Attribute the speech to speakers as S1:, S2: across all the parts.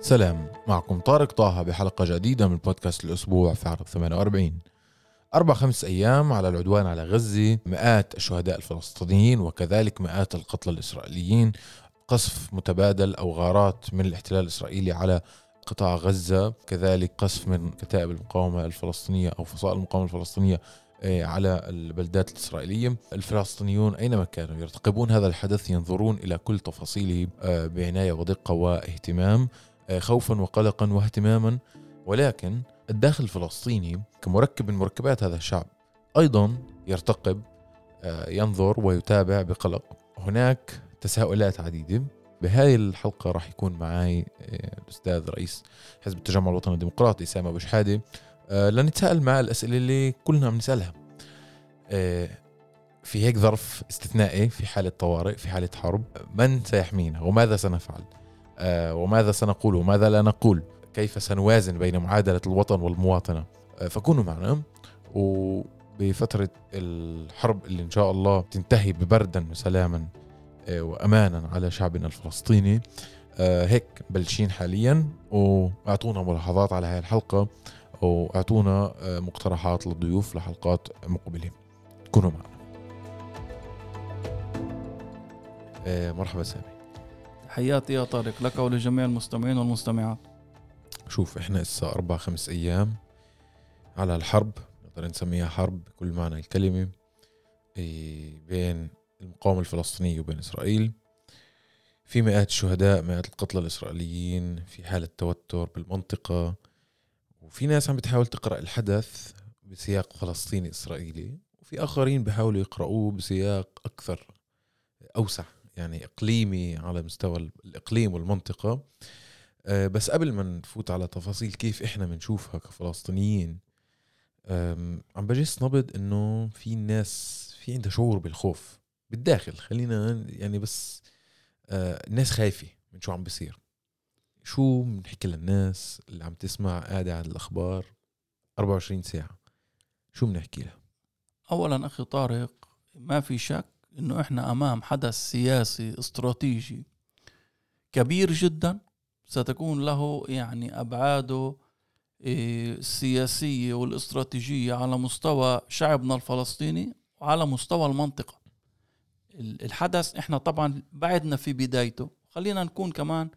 S1: سلام. معكم طارق طه بحلقة جديدة من بودكاست الأسبوع في عرض 48 أربع خمس أيام على العدوان على غزة مئات الشهداء الفلسطينيين وكذلك مئات القتلى الإسرائيليين. قصف متبادل أو غارات من الاحتلال الإسرائيلي على قطاع غزة كذلك قصف من كتائب المقاومة الفلسطينية أو فصائل المقاومة الفلسطينية آه، على البلدات الإسرائيلية. الفلسطينيون أينما كانوا يرتقبون هذا الحدث ينظرون إلى كل تفاصيله آه، بعناية ودقة وإهتمام. خوفا وقلقا واهتماما ولكن الداخل الفلسطيني كمركب من مركبات هذا الشعب أيضا يرتقب ينظر ويتابع بقلق. هناك تساؤلات عديدة. بهذه الحلقة راح يكون معي الأستاذ رئيس حزب التجمع الوطني الديمقراطي سامة أبو شحادة آه، لنتساءل مع الأسئلة اللي كلنا عم نسألها. آه، في هيك ظرف استثنائي في حالة طوارئ في حالة حرب من سيحمينا وماذا سنفعل؟ آه، وماذا سنقول وماذا لا نقول؟ كيف سنوازن بين معادلة الوطن والمواطنة؟ فكونوا معنا وبفترة الحرب اللي إن شاء الله تنتهي ببردا وسلاما وأمانا على شعبنا الفلسطيني هيك بلشين حاليا. وأعطونا ملاحظات على هاي الحلقة وأعطونا آه، مقترحات للضيوف لحلقات مقبلة. كونوا معنا. آه، مرحبا سامي.
S2: حياتي يا طارق لك ولجميع المستمعين والمستمعات.
S1: شوف إحنا هسه أربع خمس أيام على الحرب نقدر نسميها حرب بكل معنى الكلمة إيه، بين المقاومة الفلسطينية وبين إسرائيل. في مئات الشهداء مئات القتلى الإسرائيليين في حالة توتر بالمنطقة وفي ناس عم بتحاول تقرأ الحدث بسياق فلسطيني إسرائيلي وفي آخرين بحاولوا يقرأوه بسياق أكثر أوسع. يعني إقليمي على مستوى الإقليم والمنطقة. آه، بس قبل ما نفوت على تفاصيل كيف إحنا بنشوفها كفلسطينيين عم بجس نبض إنه في ناس في عندها شعور بالخوف بالداخل. خلينا يعني بس الناس آه، خايفة من شو عم بيصير. شو بنحكي للناس اللي عم تسمع قاعدة على الأخبار 24 ساعة؟ شو بنحكي لها؟
S2: أولا أخي طارق ما في شك أنه إحنا أمام حدث سياسي استراتيجي كبير جدا ستكون له يعني أبعاده إيه، السياسية والاستراتيجية على مستوى شعبنا الفلسطيني وعلى مستوى المنطقة. الحدث إحنا طبعا بعدنا في بدايته. خلينا نكون كمان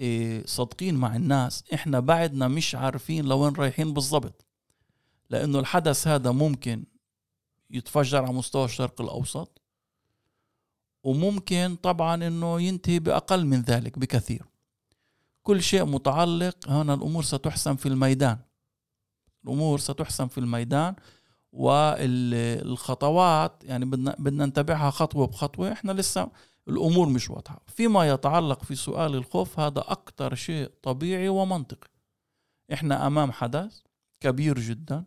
S2: إيه، صادقين مع الناس. إحنا بعدنا مش عارفين لوين رايحين بالضبط. لأنه الحدث هذا ممكن يتفجر على مستوى الشرق الأوسط. وممكن طبعا إنه ينتهي بأقل من ذلك بكثير. كل شيء متعلق هنا الأمور ستحسم في الميدان. الأمور ستحسم في الميدان والخطوات يعني بدنا بدنا نتبعها خطوة بخطوة. إحنا لسه الأمور مش واضحة. فيما يتعلق في سؤال الخوف هذا أكثر شيء طبيعي ومنطقي. إحنا أمام حدث كبير جدا.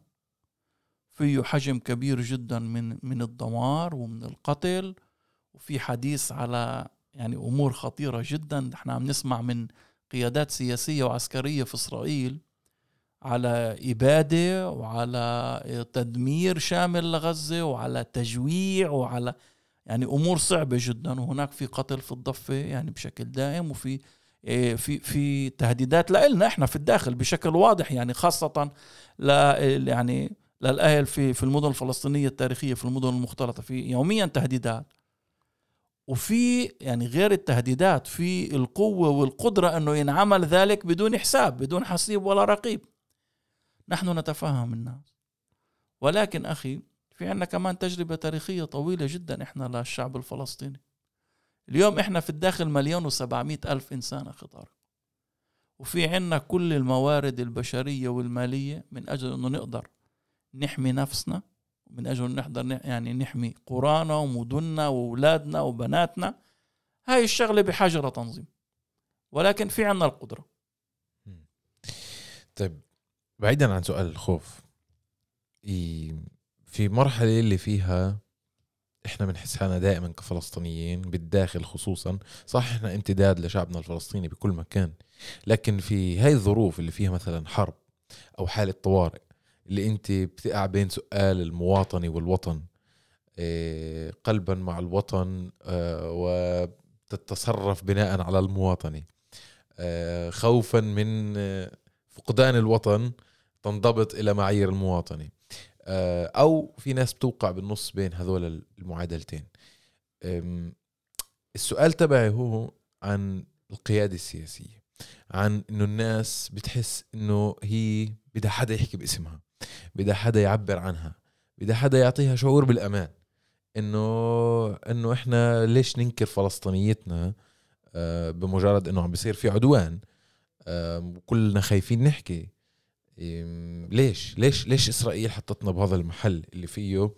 S2: فيه حجم كبير جدا من من الدمار ومن القتل. وفي حديث على يعني أمور خطيرة جدا. إحنا عم نسمع من قيادات سياسية وعسكرية في إسرائيل على إبادة وعلى تدمير شامل لغزة وعلى تجويع وعلى يعني أمور صعبة جدا. وهناك في قتل في الضفة يعني بشكل دائم وفي إيه، في في تهديدات لنا إحنا في الداخل بشكل واضح. يعني خاصة ل يعني للأهل في في المدن الفلسطينية التاريخية في المدن المختلطة في يوميا تهديدات. وفي يعني غير التهديدات في القوة والقدرة أنه ينعمل ذلك بدون حساب بدون حسيب ولا رقيب. نحن نتفهم الناس. ولكن أخي في عنا كمان تجربة تاريخية طويلة جدا إحنا للشعب الفلسطيني. اليوم إحنا في الداخل مليون وسبعمائة ألف إنسان أخي طارق وفي عنا كل الموارد البشرية والمالية من أجل أنه نقدر نحمي نفسنا من أجل نقدر يعني نحمي قرانا ومدننا وأولادنا وبناتنا. هاي الشغلة بحاجة لتنظيم ولكن في عنا القدرة.
S1: طيب بعيدا عن سؤال الخوف في مرحلة اللي فيها إحنا بنحس حالنا دائما كفلسطينيين بالداخل خصوصا. صح إحنا امتداد لشعبنا الفلسطيني بكل مكان لكن في هاي الظروف اللي فيها مثلا حرب أو حالة طوارئ اللي انت بتقع بين سؤال المواطنة والوطن إيه، قلبا مع الوطن آه، وتتصرف بناء على المواطنة. آه، خوفا من آه، فقدان الوطن تنضبط إلى معايير المواطنة. أو في ناس بتوقع بالنص بين هذول المعادلتين. السؤال تبعي هو عن القيادة السياسية عن إنه الناس بتحس إنه هي بدها حدا يحكي باسمها. بدها حدا يعبر عنها بدها حدا يعطيها شعور بالأمان. إنه إنه إحنا ليش ننكر فلسطينيتنا؟ آه، بمجرد إنه عم بيصير في عدوان. وكلنا خايفين نحكي. ليش؟ ليش ليش إسرائيل حطتنا بهذا المحل اللي فيه؟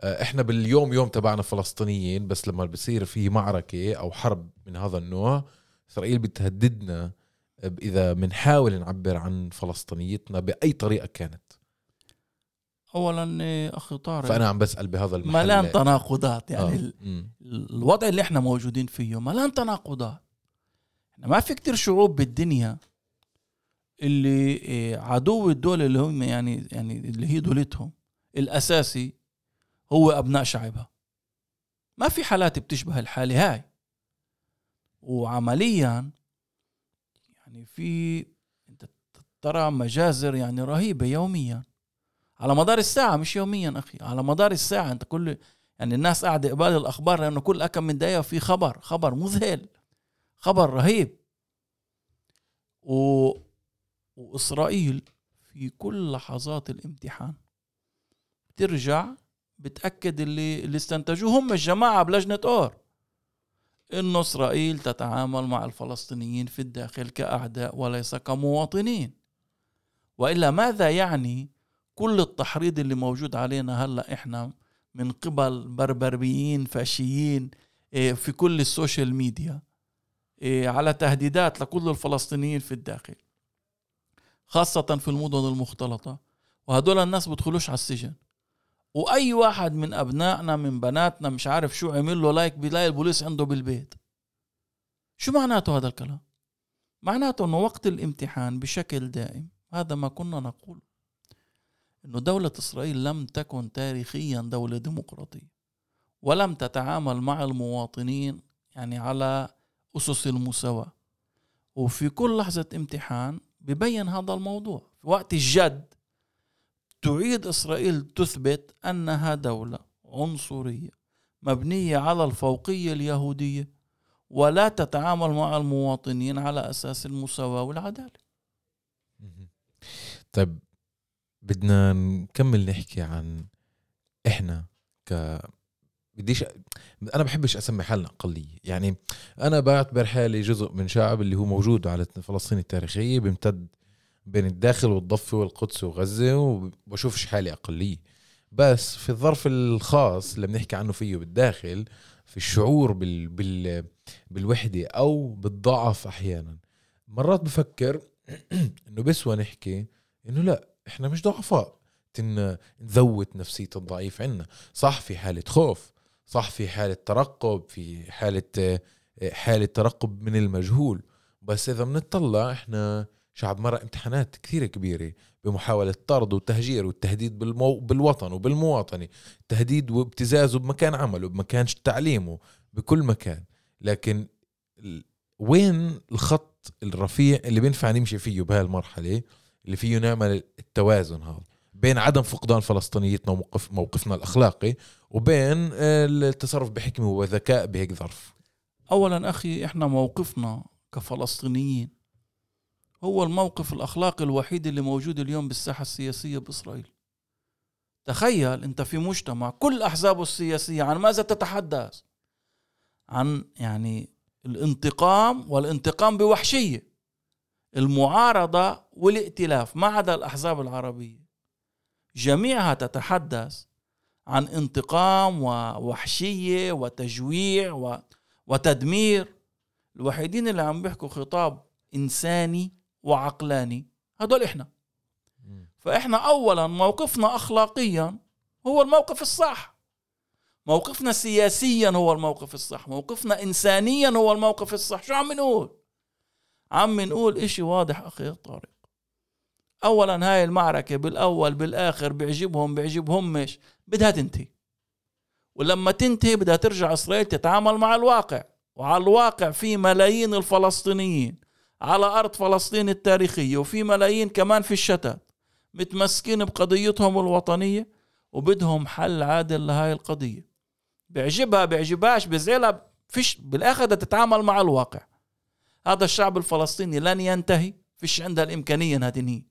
S1: آه، إحنا باليوم يوم تبعنا فلسطينيين بس لما بصير في معركة أو حرب من هذا النوع إسرائيل بتهددنا إذا بنحاول نعبر عن فلسطينيتنا بأي طريقة كانت.
S2: اولا إيه، أخي طارق
S1: فأنا عم بسأل بهذا المحل.
S2: ملان تناقضات يعني
S1: آه.
S2: ال-. الوضع اللي إحنا موجودين فيه ملان تناقضات. ما في كتير شعوب بالدنيا اللي إيه، عدو الدولة اللي هم يعني يعني اللي هي دولتهم الأساسي هو أبناء شعبها. ما في حالات بتشبه الحالة هاي. وعمليا يعني في أنت ترى مجازر يعني رهيبة يوميا. على مدار الساعة مش يوميا أخي. على مدار الساعة أنت كل يعني الناس قاعدة قبال الأخبار لأنه كل كم من دقيقة في خبر خبر مذهل خبر رهيب. و... وإسرائيل في كل لحظات الامتحان بترجع بتأكد اللي اللي استنتجوه. هم الجماعة بلجنة أور إنه إسرائيل تتعامل مع الفلسطينيين في الداخل كأعداء وليس كمواطنين. وإلا ماذا يعني كل التحريض اللي موجود علينا هلا إحنا من قبل بربريين فاشيين إيه، في كل ال social media إيه، على تهديدات لكل الفلسطينيين في الداخل خاصة في المدن المختلطة. وهدول الناس بدخلوش على السجن. وأي واحد من أبنائنا من بناتنا مش عارف شو عمل له like بيلاقي البوليس عنده بالبيت. شو معناته هذا الكلام؟ معناته أنه وقت الامتحان بشكل دائم هذا ما كنا نقول. أنه دولة إسرائيل لم تكن تاريخيا دولة ديمقراطية ولم تتعامل مع المواطنين يعني على أسس المساواة. وفي كل لحظة امتحان ببين هذا الموضوع. في وقت الجد تعيد إسرائيل تثبت أنها دولة عنصرية مبنية على الفوقية اليهودية ولا تتعامل مع المواطنين على أساس المساواة والعدالة.
S1: طيب بدنا نكمل نحكي عن إحنا ك بديش أنا بحبش أسمي حالنا اقليه يعني أنا بعتبر حالي جزء من شعب اللي هو موجود على فلسطين التاريخية بيمتد بين الداخل والضفة والقدس وغزة وبشوفش حالي أقلية. بس في الظرف الخاص اللي بنحكي عنه فيه بالداخل في الشعور بال... بال... بالوحدة أو بالضعف أحيانا. مرات بفكر إنه بسوى نحكي إنه لا. إحنا مش ضعفاء. نذوت نفسية الضعيف عنا. صح في حالة خوف صح في حالة ترقب في حالة حالة ترقب من المجهول. بس إذا بنطلع إحنا شعب مرق امتحانات كثير كبيرة بمحاولة طرد وتهجير والتهديد بالمو... بالوطن وبالمواطنة. تهديد وابتزازه بمكان عمله بمكان تعليمه بكل مكان. لكن وين الخط الرفيع اللي بينفع نمشي فيه بهالمرحلة؟ اللي فيه نعمل التوازن هذا. بين عدم فقدان فلسطينيتنا وموقف موقفنا الأخلاقي وبين التصرف بحكمة وذكاء بهيك ظرف.
S2: أولا أخي إحنا موقفنا كفلسطينيين هو الموقف الأخلاقي الوحيد اللي موجود اليوم بالساحة السياسية بإسرائيل. تخيل أنت في مجتمع كل أحزابه السياسية عن ماذا تتحدث؟ عن يعني الانتقام والانتقام بوحشية. المعارضة والائتلاف ما عدا الأحزاب العربية. جميعها تتحدث عن انتقام ووحشية وتجويع و... وتدمير. الوحيدين اللي عم بيحكوا خطاب إنساني وعقلاني هدول إحنا. فإحنا أولا موقفنا أخلاقيا هو الموقف الصح. موقفنا سياسيا هو الموقف الصح. موقفنا إنسانيا هو الموقف الصح. شو عم نقول؟ عم نقول إشي واضح أخي طارق أولا هاي المعركة بالأول بالآخر بيعجبهم بيعجبهم مش بدها تنتهي. ولما تنتهي بدها ترجع إسرائيل تتعامل مع الواقع وعلى الواقع في ملايين الفلسطينيين على أرض فلسطين التاريخية وفي ملايين كمان في الشتات متمسكين بقضيتهم الوطنية وبدهم حل عادل لهاي القضية. بيعجبها بيعجبهاش بزعلها فيش بالآخر تتعامل مع الواقع. هذا الشعب الفلسطيني لن ينتهي فيش عندها الإمكانية أنها تنهي.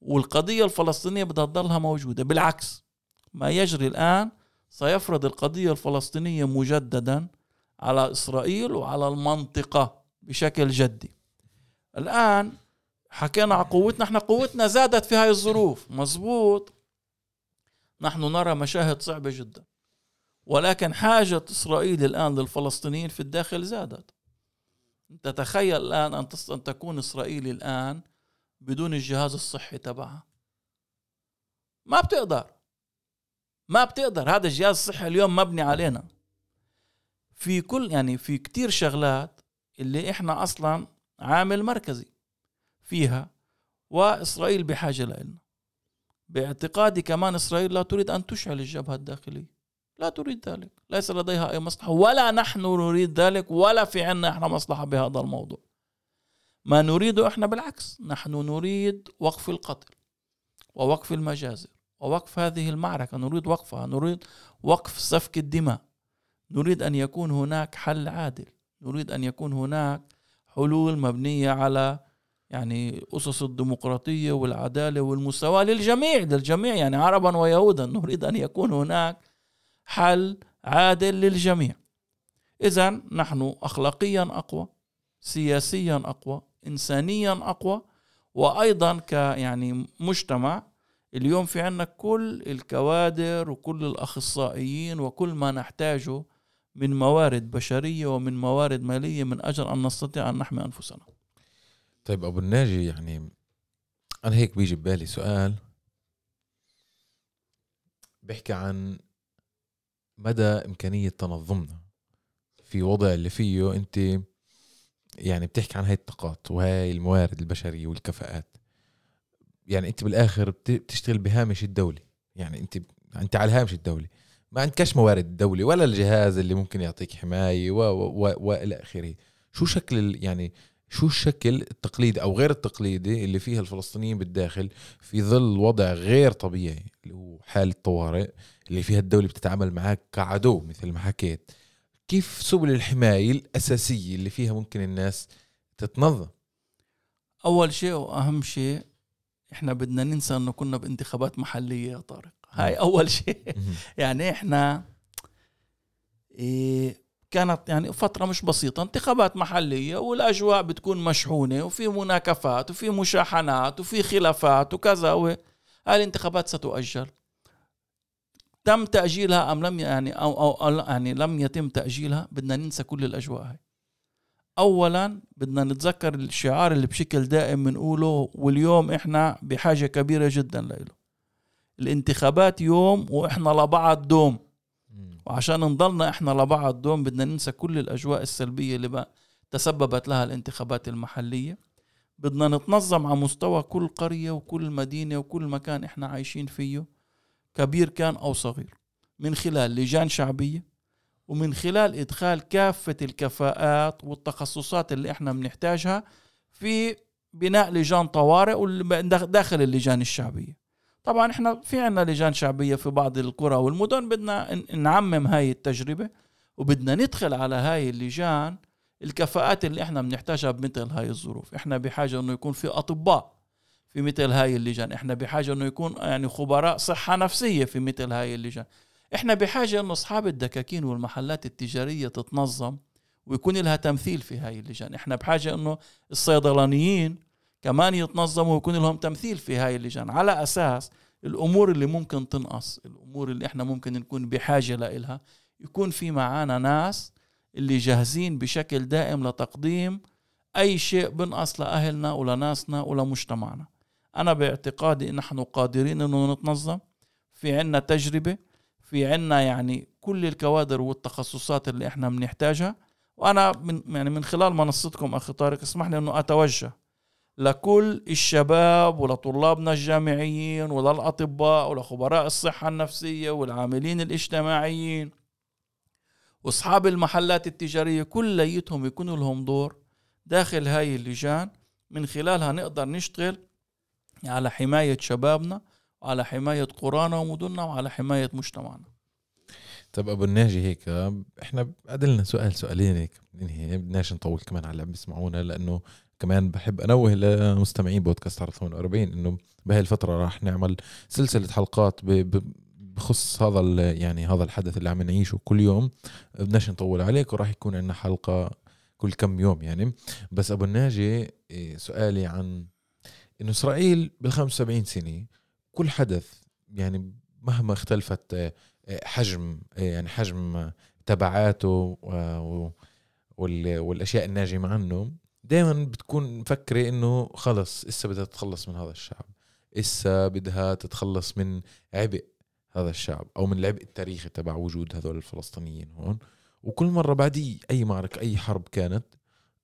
S2: والقضية الفلسطينية بدها تضلها موجودة. بالعكس ما يجري الآن سيفرض القضية الفلسطينية مجددا على إسرائيل وعلى المنطقة بشكل جدي. الآن حكينا على قوتنا إحنا قوتنا زادت في هاي الظروف. مزبوط نحن نرى مشاهد صعبة جدا. ولكن حاجة إسرائيل الآن للفلسطينيين في الداخل زادت. أنت تخيل الآن أن تكون إسرائيل الآن بدون الجهاز الصحي تبعها. ما بتقدر. ما بتقدر. هذا الجهاز الصحي اليوم مبني علينا. في كل يعني في كتير شغلات اللي إحنا أصلا عامل مركزي فيها وإسرائيل بحاجة لنا باعتقادي كمان إسرائيل لا تريد أن تشعل الجبهة الداخلية. لا تريد ذلك. ليس لديها أي مصلحة. ولا نحن نريد ذلك ولا في عنا إحنا مصلحة بهذا الموضوع. ما نريده إحنا بالعكس. نحن نريد وقف القتل ووقف المجازر ووقف هذه المعركة. نريد وقفها. نريد وقف سفك الدماء. نريد أن يكون هناك حل عادل. نريد أن يكون هناك حلول مبنية على يعني أسس الديمقراطية والعدالة والمساواه للجميع. للجميع يعني عربا ويهودا. نريد أن يكون هناك حل عادل للجميع اذا نحن اخلاقيا أقوى سياسيا أقوى انسانيا أقوى وأيضا ك يعني مجتمع اليوم في عندنا كل الكوادر وكل الأخصائيين وكل ما نحتاجه من موارد بشرية ومن موارد مالية من أجل أن نستطيع أن نحمي أنفسنا.
S1: طيب أبو الناجي يعني أنا هيك بيجي ببالي سؤال بيحكي عن مدى إمكانية تنظمنا في وضع اللي فيه أنت يعني بتحكي عن هاي الطاقات وهاي الموارد البشرية والكفاءات. يعني أنت بالآخر بتشتغل بهامش الدولي يعني أنت أنت على الهامش الدولي ما عندكش موارد الدولة ولا الجهاز اللي ممكن يعطيك حماية وإلى آخره. شو شكل يعني شو الشكل التقليدي أو غير التقليدي اللي فيها الفلسطينيين بالداخل في ظل وضع غير طبيعي اللي هو حالة طوارئ اللي فيها الدولة بتتعامل معك كعدو مثل ما حكيت. كيف سبل الحماية الأساسية اللي فيها ممكن الناس تتنظم؟
S2: أول شيء وأهم شيء إحنا بدنا ننسى أنه كنا بانتخابات محلية يا طارق. هاي أول شيء. يعني إحنا إيه كانت يعني فترة مش بسيطة انتخابات محلية والأجواء بتكون مشحونة وفي مناكفات وفي مشاحنات وفي خلافات وكذا هاي الانتخابات ستؤجل. تم تأجيلها أم لم يعني أو, أو يعني لم يتم تأجيلها؟ بدنا ننسى كل الأجواء هاي. أولا بدنا نتذكر الشعار اللي بشكل دائم بنقوله واليوم إحنا بحاجة كبيرة جدا له الانتخابات يوم وإحنا لبعض دوم. وعشان نضلنا إحنا لبعض دوم بدنا ننسى كل الأجواء السلبية اللي بقى تسببت لها الانتخابات المحلية. بدنا نتنظم على مستوى كل قرية وكل مدينة وكل مكان إحنا عايشين فيه. كبير كان أو صغير من خلال لجان شعبية ومن خلال إدخال كافة الكفاءات والتخصصات اللي إحنا بنحتاجها في بناء لجان طوارئ داخل اللجان الشعبية. طبعا إحنا في عنا لجان شعبية في بعض القرى والمدن بدنا نعمم هاي التجربة وبدنا ندخل على هاي اللجان الكفاءات اللي إحنا بنحتاجها بمثل هاي الظروف. إحنا بحاجة إنه يكون في أطباء في مثل هاي اللجان. إحنا بحاجة إنه يكون يعني خبراء صحة نفسية في مثل هاي اللجان. إحنا بحاجة إنه أصحاب الدكاكين والمحلات التجارية تتنظم ويكون لها تمثيل في هاي اللجان. إحنا بحاجة إنه الصيدلانيين كمان يتنظموا ويكون لهم تمثيل في هاي اللجان. على أساس الأمور اللي ممكن تنقص الأمور اللي إحنا ممكن نكون بحاجة لها يكون في معانا ناس اللي جاهزين بشكل دائم لتقديم أي شيء بنقص لأهلنا ولناسنا ولمجتمعنا. أنا باعتقادي نحن قادرين إنه نتنظم. في عنا تجربة في عنا يعني كل الكوادر والتخصصات اللي إحنا بنحتاجها. وأنا من يعني من خلال منصتكم أخي طارق اسمح لي إنه أتوجه لكل الشباب ولطلابنا الجامعيين وللأطباء ولخبراء الصحة النفسية والعاملين الاجتماعيين وأصحاب المحلات التجارية كليتهم يكون لهم دور داخل هاي اللجان. من خلالها نقدر نشتغل على حماية شبابنا وعلى حماية قرانا ومدننا وعلى حماية مجتمعنا.
S1: طب أبو الناجي هيك إحنا قدلنا سؤال سؤالين هيك ننهي بدناش نطول كمان على اللي عم بيسمعونا لأنه كمان بحب أنوه لمستمعين بودكاست عرض 48 إنه بهي الفترة راح نعمل سلسلة حلقات بخص هذا يعني هذا الحدث اللي عم نعيشه كل يوم. بدناش نطول عليك وراح يكون عندنا حلقة كل كم يوم يعني. بس أبو الناجي إيه، سؤالي عن إنه إسرائيل بال 75 سنة كل حدث يعني مهما اختلفت آه، آه، حجم آه، يعني حجم تبعاته والأشياء الناجمة عنه دائما بتكون مفكرة إنه خلص إسا بدها تتخلص من هذا الشعب إسا بدها تتخلص من عبء هذا الشعب أو من العبء التاريخي تبع وجود هذول الفلسطينيين هون. وكل مرة بعد أي معركة أي حرب كانت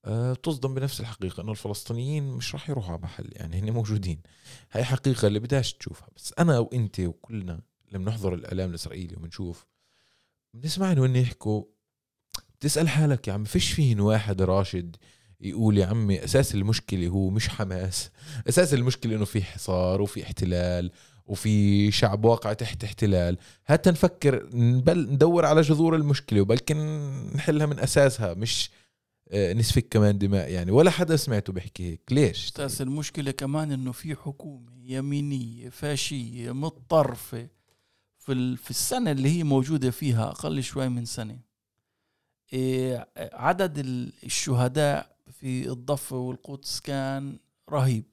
S1: آه، تصدم بنفس الحقيقة إنه الفلسطينيين مش راح يروحوا على محل يعني هن موجودين. هاي حقيقة اللي بدهاش تشوفها. بس أنا وإنت وكلنا لما نحضر الإعلام الإسرائيلي وبنشوف بنسمع إنه يحكوا تسأل حالك يا عم فيش فيهن واحد راشد يقول يا عمي أساس المشكلة هو مش حماس أساس المشكلة إنه في حصار وفي احتلال وفي شعب واقع تحت احتلال. حتى نفكر بل ندور على جذور المشكلة وبلكن نحلها من أساسها مش نسفك كمان دماء يعني ولا حدا سمعته بيحكي هيك. ليش؟
S2: أستاذ المشكلة كمان إنه في حكومة يمينية فاشية متطرفة في في السنة اللي هي موجودة فيها أقل شوي من سنة. إيه، عدد الشهداء في الضفة والقدس كان رهيب.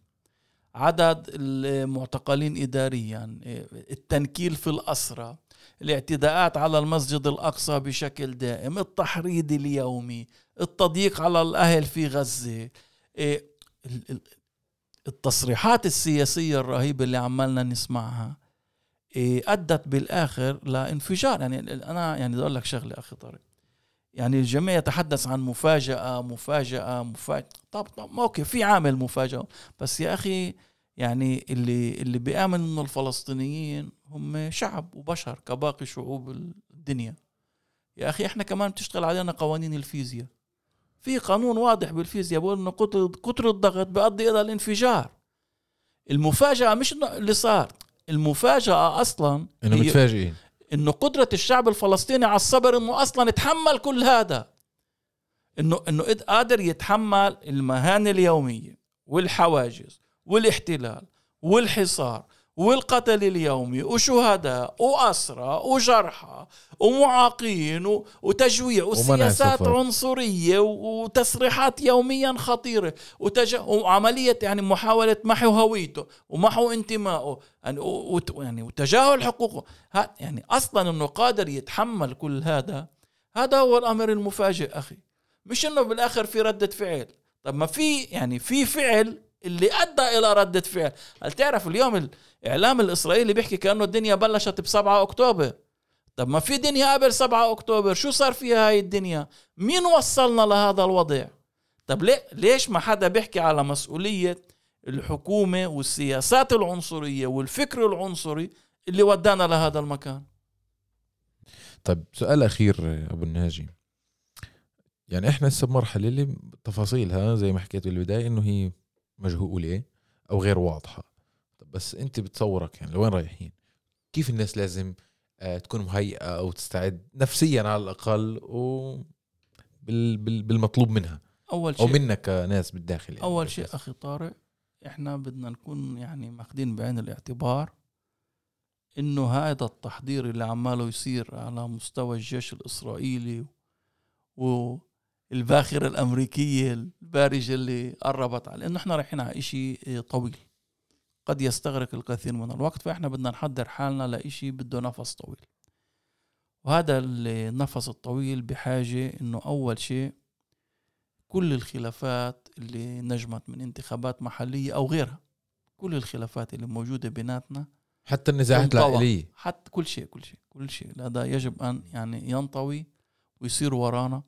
S2: عدد المعتقلين إداريا التنكيل في الأسرة الاعتداءات على المسجد الأقصى بشكل دائم التحريض اليومي التضييق على الأهل في غزة التصريحات السياسية الرهيبة اللي عمالنا نسمعها أدت بالآخر لانفجار. يعني أنا يعني بدي أقول لك شغلة أخي طارق. يعني الجميع يتحدث عن مفاجأة مفاجأة مفاجأة. طب, طب أوكي في عامل مفاجأة. بس يا أخي يعني اللي اللي بيآمن إنه الفلسطينيين هم شعب وبشر كباقي شعوب الدنيا. يا أخي إحنا كمان بتشتغل علينا قوانين الفيزياء. في قانون واضح بالفيزياء بقول إنه قطر قطر الضغط بيؤدي إلى الانفجار. المفاجأة مش اللي صار المفاجأة أصلا
S1: إنه متفاجئين.
S2: إنه قدرة الشعب الفلسطيني على الصبر إنه أصلا يتحمل كل هذا. انه إنه قادر يتحمل المهام اليومية والحواجز. والاحتلال والحصار والقتل اليومي وشهداء وأسرى وجرحى ومعاقين وتجويع وسياسات عنصرية وتصريحات يوميا خطيرة وتج... وعملية يعني محاولة محو هويته ومحو انتمائه. يعني, يعني وتجاهل حقوقه. يعني أصلا أنه قادر يتحمل كل هذا. هذا هو الأمر المفاجئ أخي. مش أنه بالآخر في ردة فعل. طب ما في يعني في فعل اللي أدى إلى رده فعل. هل تعرف اليوم الاعلام الإسرائيلي بيحكي كأنه الدنيا بلشت ب 7 أكتوبر؟ طب ما في دنيا قبل 7 أكتوبر شو صار فيها هاي الدنيا؟ مين وصلنا لهذا الوضع؟ طب ليه ليش ما حدا بيحكي على مسؤولية الحكومة والسياسات العنصرية والفكر العنصري اللي ودانا لهذا المكان؟
S1: طيب سؤال أخير أبو الناجي. يعني إحنا هسه بمرحلة اللي تفاصيلها زي ما حكيت بالبداية إنه هي مجهوله أو غير واضحة. طب بس أنت بتصورك يعني لوين رايحين؟ كيف الناس لازم آه، تكون مهيئة أو تستعد نفسيا على الأقل و بالمطلوب منها؟
S2: أول شيء
S1: أو منك كناس بالداخل يعني.
S2: أول شيء أخي طارق إحنا بدنا نكون يعني ماخذين بعين الاعتبار إنه هذا التحضير اللي عماله يصير على مستوى الجيش الإسرائيلي و الباخرة الأمريكية البارجة اللي قربت على إنه إحنا رايحين على إشي طويل. قد يستغرق الكثير من الوقت فإحنا بدنا نحضر حالنا لإشي بده نفس طويل. وهذا النفس الطويل بحاجة إنه أول شيء كل الخلافات اللي نجمت من انتخابات محلية أو غيرها كل الخلافات اللي موجودة بيناتنا
S1: حتى النزاعات العائلية.
S2: حتى كل شيء كل شيء كل شيء. هذا يجب أن يعني ينطوي ويصير ورانا.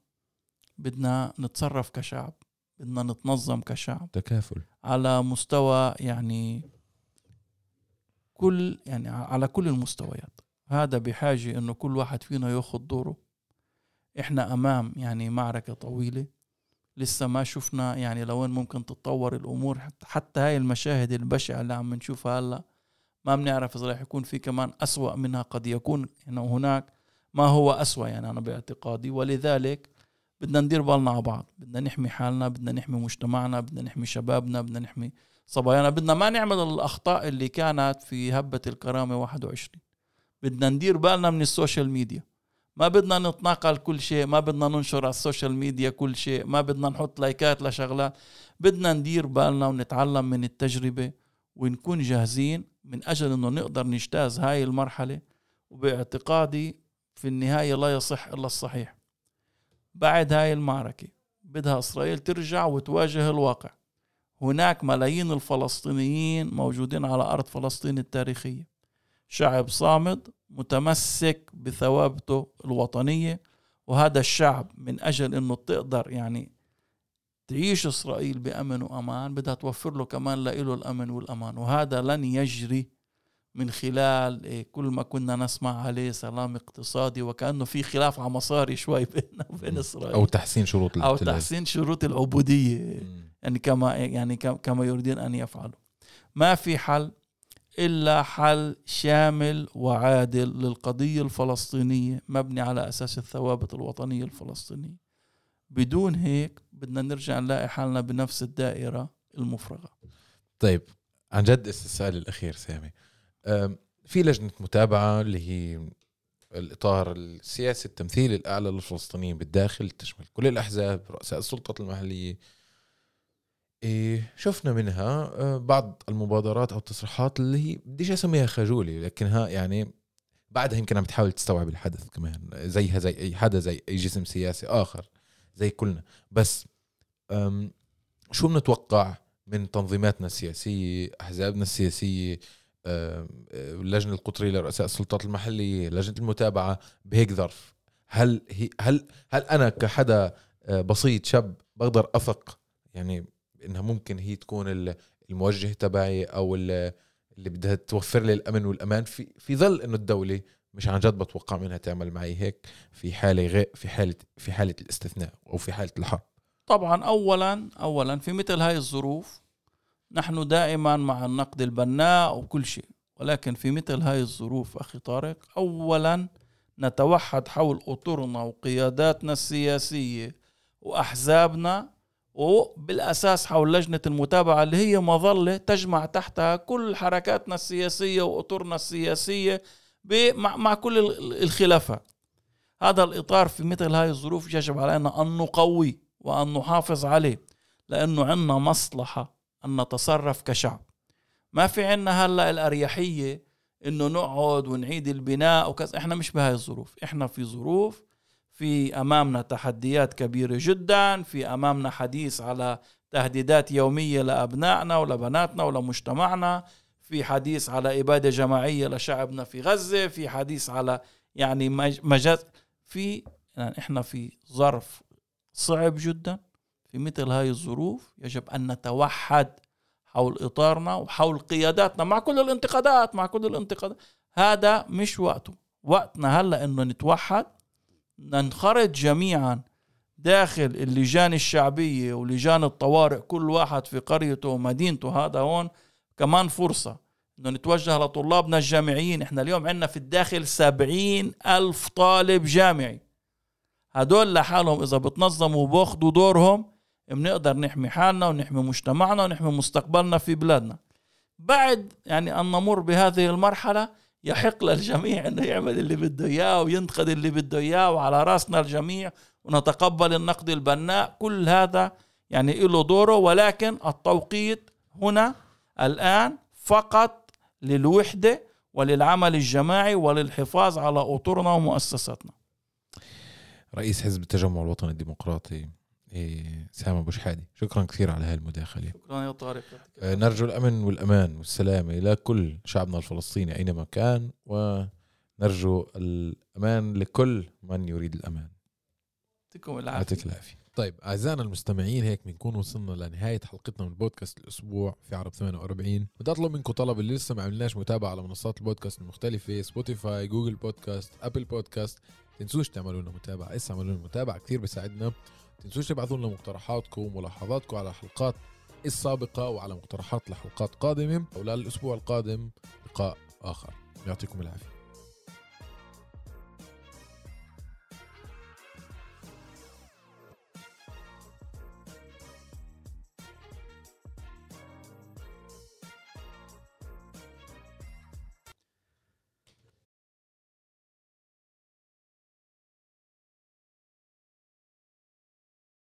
S2: بدنا نتصرف كشعب بدنا نتنظم كشعب.
S1: تكافل.
S2: على مستوى يعني كل يعني على كل المستويات. هذا بحاجة إنه كل واحد فينا ياخذ دوره. إحنا أمام يعني معركة طويلة. لسه ما شفنا يعني لوين ممكن تتطور الأمور. حتى, حتى هاي المشاهد البشعة اللي عم نشوفها هلا ما بنعرف إذا رح يكون في كمان أسوأ منها قد يكون. هنا وهناك ما هو أسوأ يعني أنا باعتقادي. ولذلك بدنا ندير بالنا على بعض بدنا نحمي حالنا بدنا نحمي مجتمعنا بدنا نحمي شبابنا بدنا نحمي صبايانا بدنا ما نعمل الأخطاء اللي كانت في هبة الكرامة 21 بدنا ندير بالنا من ال social media. ما بدنا نتناقل كل شيء ما بدنا ننشر على ال social media كل شيء ما بدنا نحط لايكات لشغلات. بدنا ندير بالنا ونتعلم من التجربة ونكون جاهزين من أجل أنه نقدر نجتاز هاي المرحلة. وباعتقادي في النهاية لا يصح إلا الصحيح. بعد هاي المعركة. بدها إسرائيل ترجع وتواجه الواقع. هناك ملايين الفلسطينيين موجودين على أرض فلسطين التاريخية. شعب صامد متمسك بثوابته الوطنية وهذا الشعب من أجل أنه تقدر يعني تعيش إسرائيل بأمن وأمان بدها توفر له كمان لإله الأمن والأمان وهذا لن يجري من خلال إيه، كل ما كنا نسمع عليه سلام اقتصادي وكأنه في خلاف على مصاري شوي بيننا وبين إسرائيل.
S1: أو تحسين شروط
S2: أو تحسين شروط العبودية يعني كما يعني كما يريدون أن يفعلوا. ما في حل إلا حل شامل وعادل للقضية الفلسطينية مبني على أساس الثوابت الوطنية الفلسطينية. بدون هيك بدنا نرجع نلاقي حالنا بنفس الدائرة المفرغة.
S1: طيب عن جد السؤال الأخير سامي. في لجنة متابعة اللي هي الإطار السياسي التمثيلي الأعلى للفلسطينيين بالداخل تشمل كل الأحزاب رؤساء السلطات المحلية. إيه شفنا منها آه، بعض المبادرات أو التصريحات اللي هي بديش أسميها خجولة لكنها يعني بعدها يمكن عم تحاول تستوعب الحدث كمان زيها زي أي حدا زي أي جسم سياسي آخر زي كلنا. بس شو بنتوقع من تنظيماتنا السياسية أحزابنا السياسية اللجنه القطريه لرؤساء السلطات المحلية لجنة المتابعة بهيك ظرف. هل هي هل هل أنا كحدا آه، بسيط شاب بقدر افق يعني إنها ممكن هي تكون الموجه تبعي أو اللي بدها توفر لي الأمن والأمان؟ في في ظل إنه الدولة مش عن جد بتوقع منها تعمل معي هيك في حالة غير في حاله في حالة الاستثناء أو في حالة الحرب.
S2: طبعا اولا اولا في مثل هاي الظروف نحن دائما مع النقد البناء وكل شيء ولكن في مثل هاي الظروف أخي طارق اولا نتوحد حول أطرنا وقياداتنا السياسية وأحزابنا وبالأساس حول لجنة المتابعة اللي هي مظلة تجمع تحتها كل حركاتنا السياسية وأطرنا السياسية مع كل الخلافات. هذا الإطار في مثل هذه الظروف يجب علينا أن نقوي وأن نحافظ عليه لأنه عندنا مصلحة أن نتصرف كشعب. ما في عنا هلأ الأريحية إنه نقعد ونعيد البناء وكذا. إحنا مش بهاي الظروف. إحنا في ظروف في أمامنا تحديات كبيرة جدا في أمامنا حديث على تهديدات يومية لأبنائنا ولبناتنا ولمجتمعنا في حديث على إبادة جماعية لشعبنا في غزة في حديث على يعني مجاز في يعني إحنا في ظرف صعب جدا. في مثل هاي الظروف يجب أن نتوحد حول إطارنا وحول قياداتنا مع كل الانتقادات مع كل الانتقادات. هذا مش وقته. وقتنا هلأ إنه نتوحد ننخرط جميعا داخل اللجان الشعبية ولجان الطوارئ كل واحد في قريته ومدينته. هذا هون كمان فرصة إنه نتوجه لطلابنا الجامعيين. إحنا اليوم عندنا في الداخل سبعين ألف طالب جامعي. هدول لحالهم إذا بتنظموا وباخدوا دورهم بنقدر نحمي حالنا ونحمي مجتمعنا ونحمي مستقبلنا في بلادنا. بعد يعني أن نمر بهذه المرحلة يحق للجميع إنه يعمل اللي بده إياه وينتقد اللي بده إياه وعلى رأسنا الجميع ونتقبل النقد البناء. كل هذا يعني له دوره ولكن التوقيت هنا الآن فقط للوحدة وللعمل الجماعي وللحفاظ على أطرنا ومؤسساتنا.
S1: رئيس حزب التجمع الوطني الديمقراطي. سامة ابو شحادي شكرا كثير على هاي المداخلة
S2: شكرا يا طارق.
S1: آه نرجو الأمن والأمان والسلامة لكل شعبنا الفلسطيني أينما كان ونرجو الأمان لكل من يريد الأمان.
S2: يعطيكم العافية.
S1: يعطيك العافية. طيب أعزائنا المستمعين هيك بنكون وصلنا لنهاية حلقتنا من بودكاست الأسبوع في عرب 48 بدي أطلب منكم طلب اللي لسه ما عملناش متابعة على منصات البودكاست المختلفة Spotify Google Podcast Apple Podcast تنسوش تعملوا لنا متابعة. اسا اعملوا لنا متابعة كثير بيساعدنا تنسوش تبعثوا لنا مقترحاتكم وملاحظاتكم على الحلقات السابقة وعلى مقترحات لحلقات قادمة وللأسبوع القادم لقاء آخر. يعطيكم العافية.